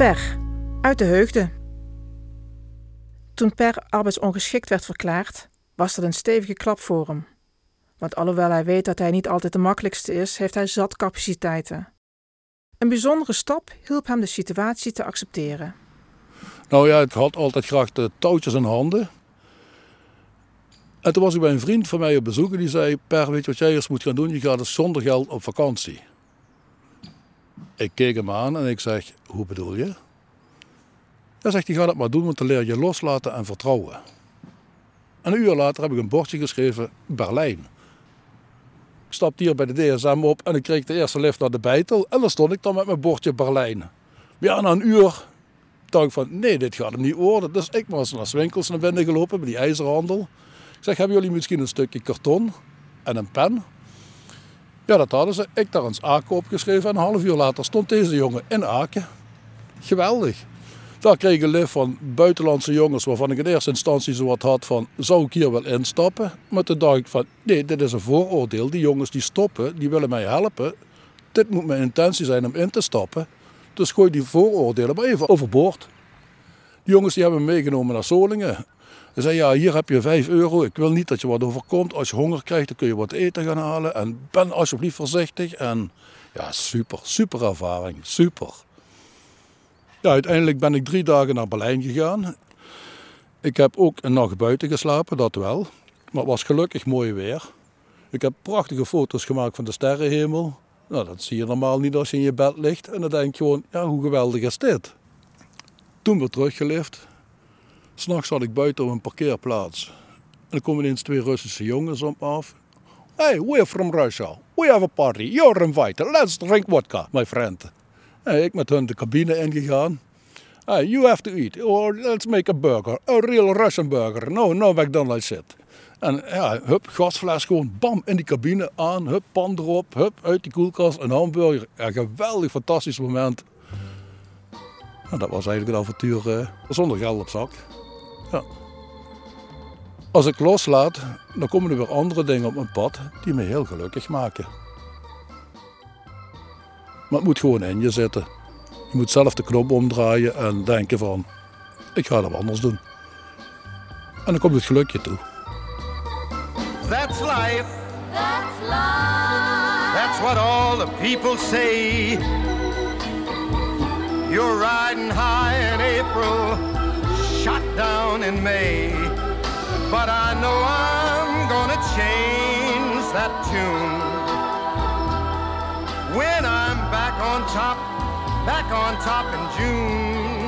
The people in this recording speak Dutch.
Per, uit de heugde. Toen Per arbeidsongeschikt werd verklaard, was dat een stevige klap voor hem. Want alhoewel hij weet dat hij niet altijd de makkelijkste is, heeft hij zat capaciteiten. Een bijzondere stap hielp hem de situatie te accepteren. Nou ja, ik had altijd graag de touwtjes in handen. En toen was ik bij een vriend van mij op bezoek en die zei: Per, weet je wat jij eerst moet gaan doen? Je gaat dus zonder geld op vakantie. Ik keek hem aan en ik zeg: Hoe bedoel je? Hij zegt: Je gaat het maar doen, want dan leer je loslaten en vertrouwen. En een uur later heb ik een bordje geschreven: Berlijn. Ik stapte hier bij de DSM op en ik kreeg de eerste lift naar de Beitel. En dan stond ik dan met mijn bordje Berlijn. Ja, na een uur dacht ik van, nee, dit gaat hem niet worden. Dus ik was naar Swinkels naar binnen gelopen, bij die ijzerhandel. Ik zeg, hebben jullie misschien een stukje karton en een pen? Ja, dat hadden ze. Ik daar eens Aken opgeschreven en een half uur later stond deze jongen in Aken. Geweldig. Daar kreeg ik een lift van buitenlandse jongens waarvan ik in eerste instantie zo wat had van, zou ik hier wel instappen? Maar toen dacht ik van, nee, dit is een vooroordeel. Die jongens die stoppen, die willen mij helpen. Dit moet mijn intentie zijn om in te stappen. Dus gooi die vooroordelen maar even overboord. Die jongens die hebben me meegenomen naar Solingen. Ze zei, ja, hier heb je 5 euro. Ik wil niet dat je wat overkomt. Als je honger krijgt, dan kun je wat eten gaan halen. En ben alsjeblieft voorzichtig. En ja, super, super ervaring. Super. Ja, uiteindelijk ben ik drie dagen naar Berlijn gegaan. Ik heb ook een nacht buiten geslapen, dat wel. Maar het was gelukkig mooi weer. Ik heb prachtige foto's gemaakt van de sterrenhemel. Nou, dat zie je normaal niet als je in je bed ligt. En dan denk je gewoon, ja, hoe geweldig is dit? Toen weer teruggelift. S'nachts zat ik buiten op een parkeerplaats. En dan komen ineens twee Russische jongens op af. Hey, we're from Russia. We have a party. You're invited. Let's drink vodka, my friend. En ik met hun de cabine ingegaan. Hey, you have to eat. Or let's make a burger. A real Russian burger. No, no McDonald's shit. En ja, hup, gasfles gewoon bam in die cabine aan. Hup, pan erop. Hup, uit die koelkast een hamburger. Ja, geweldig, fantastisch moment. Dat was eigenlijk een avontuur eh, zonder geld op zak. Ja. Als ik loslaat, dan komen er weer andere dingen op mijn pad die me heel gelukkig maken. Maar het moet gewoon in je zitten. Je moet zelf de knop omdraaien en denken van, ik ga dat anders doen. En dan komt het gelukje toe. That's life. That's life. That's what all the people say. You're riding high in April, shot down in May. But I know I'm gonna change that tune. When I'm back on top, back on top in June.